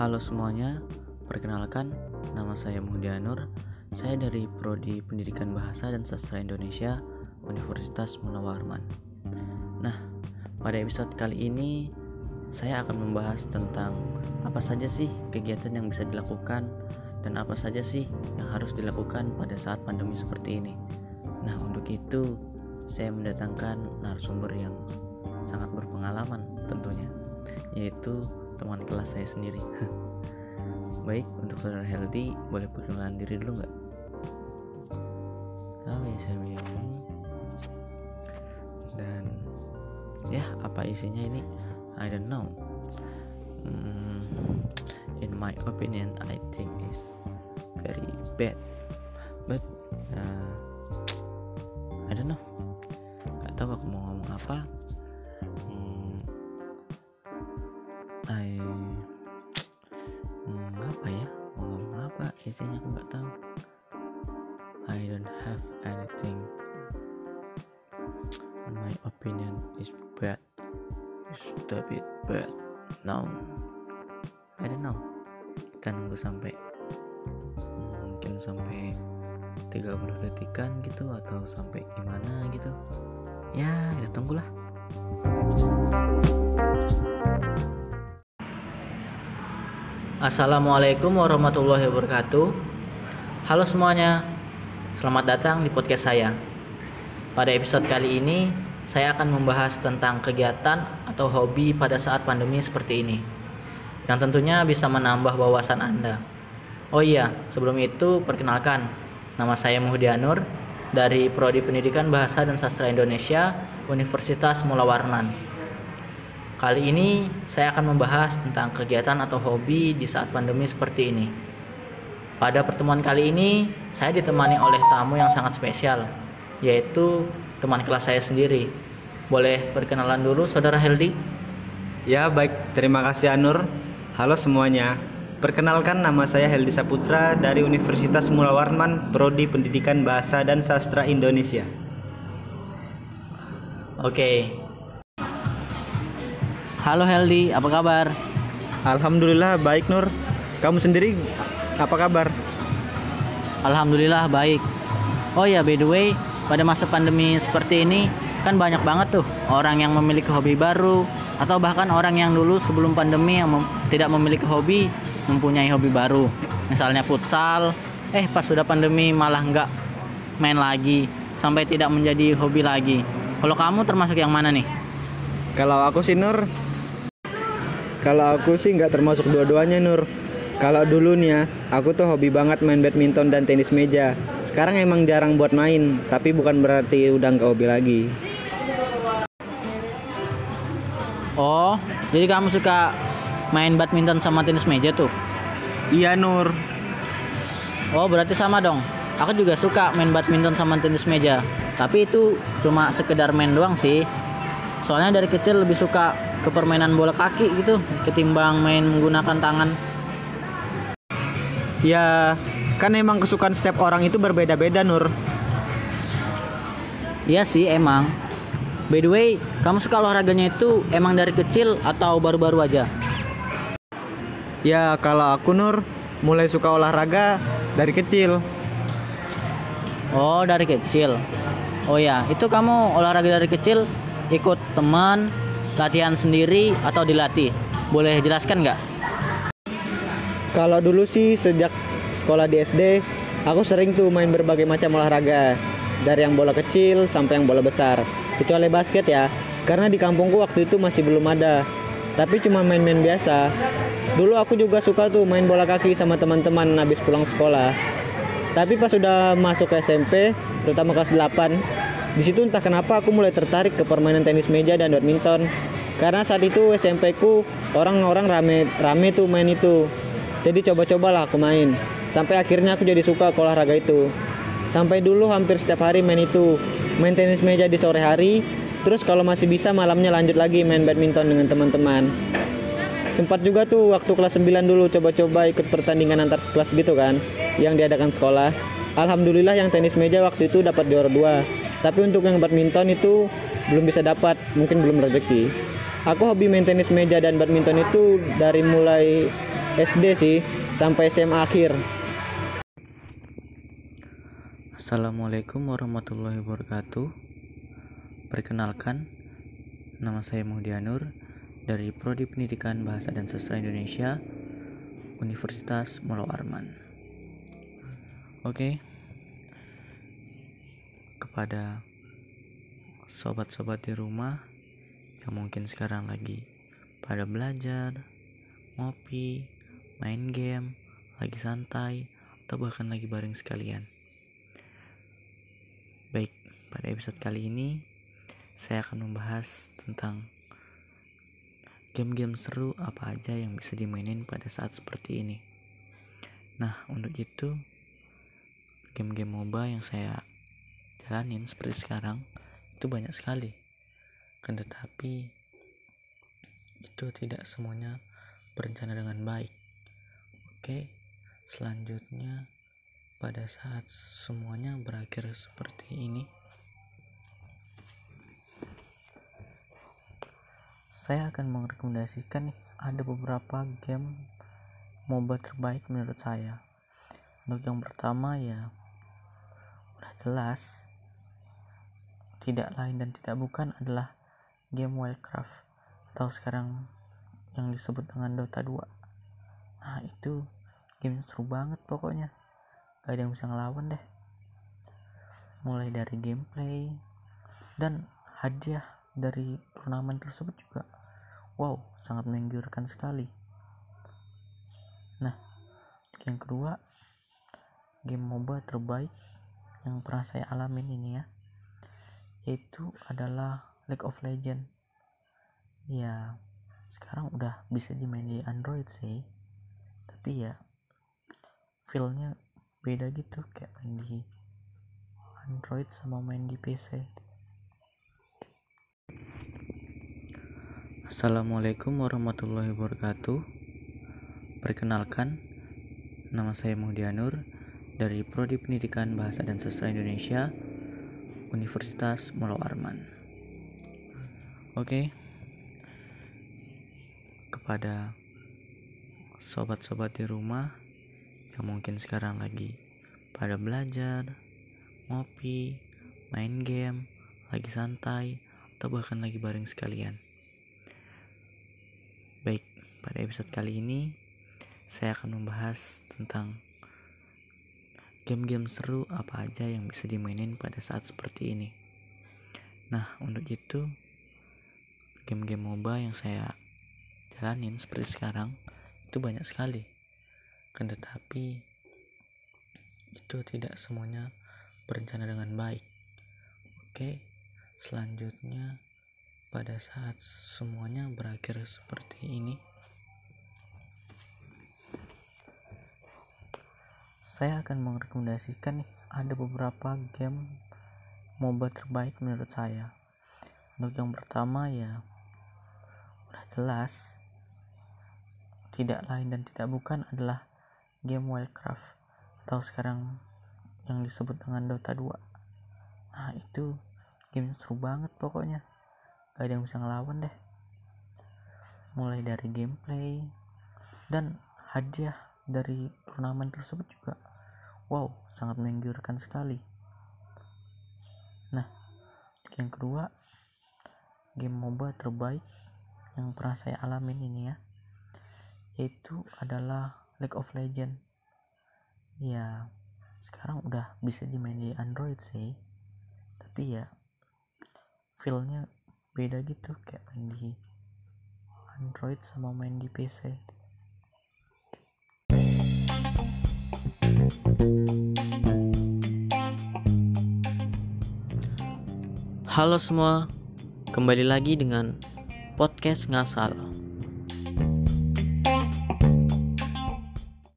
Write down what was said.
Halo semuanya, perkenalkan nama saya Muhdianur. Saya dari Prodi Pendidikan Bahasa dan Sastra Indonesia Universitas Munawarman. Nah, pada episode kali ini saya akan membahas tentang apa saja sih kegiatan yang bisa dilakukan dan apa saja sih yang harus dilakukan pada saat pandemi seperti ini. Nah, untuk itu saya mendatangkan narasumber yang sangat berpengalaman tentunya, yaitu teman kelas saya sendiri. Baik, untuk saudara Heldi, boleh perkenalan diri dulu nggak? Oh ya, saya bingung. Dan ya, apa isinya ini? I don't know. Hmm, in my opinion, I think is very bad. But I don't have anything. My opinion is bad. It's a bit bad. No. I don't know. Kita nunggu sampai mungkin sampai 30 detikan gitu atau sampai gimana gitu. Ya, ya tunggulah. Assalamualaikum warahmatullahi wabarakatuh. Halo semuanya, selamat datang di podcast saya. Pada episode kali ini, saya akan membahas tentang kegiatan atau hobi pada saat pandemi seperti ini, yang tentunya bisa menambah wawasan Anda. Oh iya, sebelum itu perkenalkan, nama saya Muhdianur dari Prodi Pendidikan Bahasa dan Sastra Indonesia Universitas Mula Warman. Kali ini saya akan membahas tentang kegiatan atau hobi di saat pandemi seperti ini. Pada pertemuan kali ini, saya ditemani oleh tamu yang sangat spesial, yaitu teman kelas saya sendiri. Boleh perkenalan dulu, Saudara Heldi? Ya, baik. Terima kasih Anur. Halo semuanya. Perkenalkan nama saya Heldi Saputra dari Universitas Mula Warman, Prodi Pendidikan Bahasa dan Sastra Indonesia. Oke. Halo Heldi, apa kabar? Alhamdulillah baik Nur. Kamu sendiri apa kabar? Alhamdulillah baik. Oh ya, by the way, pada masa pandemi seperti ini kan banyak banget tuh orang yang memiliki hobi baru atau bahkan orang yang dulu sebelum pandemi yang mem tidak memiliki hobi mempunyai hobi baru. Misalnya futsal, eh pas sudah pandemi malah nggak main lagi sampai tidak menjadi hobi lagi. Kalau kamu termasuk yang mana nih? Kalau aku sih Nur, kalau aku sih nggak termasuk dua-duanya Nur. Kalau dulu nih ya, aku tuh hobi banget main badminton dan tenis meja. Sekarang emang jarang buat main, tapi bukan berarti udah nggak hobi lagi. Oh, jadi kamu suka main badminton sama tenis meja tuh? Iya Nur. Oh, berarti sama dong. Aku juga suka main badminton sama tenis meja. Tapi itu cuma sekedar main doang sih. Soalnya dari kecil lebih suka ke permainan bola kaki gitu ketimbang main menggunakan tangan. Ya, kan emang kesukaan setiap orang itu berbeda-beda Nur. Iya sih emang. By the way, kamu suka olahraganya itu emang dari kecil atau baru-baru aja? Ya, kalau aku Nur mulai suka olahraga dari kecil. Oh, dari kecil. Oh ya, itu kamu olahraga dari kecil ikut teman, latihan sendiri atau dilatih? Boleh jelaskan nggak? Kalau dulu sih sejak sekolah di SD, aku sering tuh main berbagai macam olahraga. Dari yang bola kecil sampai yang bola besar. Kecuali basket ya, karena di kampungku waktu itu masih belum ada. Tapi cuma main-main biasa. Dulu aku juga suka tuh main bola kaki sama teman-teman habis pulang sekolah. Tapi pas sudah masuk SMP, terutama kelas 8, di situ entah kenapa aku mulai tertarik ke permainan tenis meja dan badminton. Karena saat itu SMP ku orang-orang rame rame tuh main itu. Jadi coba-cobalah aku main. Sampai akhirnya aku jadi suka ke olahraga itu. Sampai dulu hampir setiap hari main itu. Main tenis meja di sore hari, terus kalau masih bisa malamnya lanjut lagi main badminton dengan teman-teman. Sempat juga tuh waktu kelas 9 dulu coba-coba ikut pertandingan antar kelas gitu kan, yang diadakan sekolah. Alhamdulillah yang tenis meja waktu itu dapat juara dua. Tapi untuk yang badminton itu belum bisa dapat, mungkin belum rezeki. Aku hobi main tenis meja dan badminton itu dari mulai SD sih sampai SMA akhir Assalamualaikum warahmatullahi wabarakatuh. Perkenalkan, nama saya Muhdianur dari Prodi Pendidikan Bahasa dan Sastra Indonesia, Universitas Molo Arman. Oke, kepada sobat-sobat di rumah yang mungkin sekarang lagi pada belajar, ngopi, main game, lagi santai, atau bahkan lagi bareng sekalian. Baik, pada episode kali ini saya akan membahas tentang game-game seru apa aja yang bisa dimainin pada saat seperti ini. Nah, untuk itu game-game MOBA yang saya jalanin seperti sekarang itu banyak sekali. Kan tetapi itu tidak semuanya berencana dengan baik. Oke, selanjutnya pada saat semuanya berakhir seperti ini saya akan merekomendasikan ada beberapa game MOBA terbaik menurut saya. Untuk yang pertama ya udah jelas tidak lain dan tidak bukan adalah game Wildcraft atau sekarang yang disebut dengan Dota 2 nah itu game seru banget pokoknya. Gak ada yang bisa ngelawan deh. Mulai dari gameplay dan hadiah dari turnamen tersebut juga. Wow sangat menggiurkan sekali. Nah yang kedua game MOBA terbaik yang pernah saya alamin ini ya yaitu adalah League of Legends. Ya sekarang udah bisa dimain di Android sih tapi ya. Feelnya beda gitu kayak main di Android sama main di PC Assalamualaikum warahmatullahi wabarakatuh. Perkenalkan Nama saya Muhdianur Dari Prodi Pendidikan Bahasa dan Sastra Indonesia Universitas Molo Arman. Oke. Kepada Sobat-sobat di rumah yang mungkin sekarang lagi pada belajar, ngopi, main game, lagi santai, atau bahkan lagi bareng sekalian. Baik, pada episode kali ini saya akan membahas tentang game-game seru apa aja yang bisa dimainin pada saat seperti ini. Nah, untuk itu game-game MOBA yang saya jalanin seperti sekarang itu banyak sekali. Kan tetapi itu tidak semuanya berencana dengan baik. Oke selanjutnya pada saat semuanya berakhir seperti ini. Saya akan merekomendasikan ada beberapa game MOBA terbaik menurut saya. Untuk yang pertama ya udah jelas tidak lain dan tidak bukan adalah game Wildcraft atau sekarang yang disebut dengan Dota 2 nah itu game seru banget pokoknya. Gak ada yang bisa ngelawan deh. Mulai dari gameplay dan hadiah dari turnamen tersebut juga. Wow sangat menggiurkan sekali. Nah yang kedua game MOBA terbaik yang pernah saya alamin ini ya yaitu adalah League of Legends. Ya sekarang udah bisa dimain di Android sih. Tapi ya feelnya beda gitu kayak main di Android sama main di PC Halo semua, kembali lagi dengan podcast ngasal.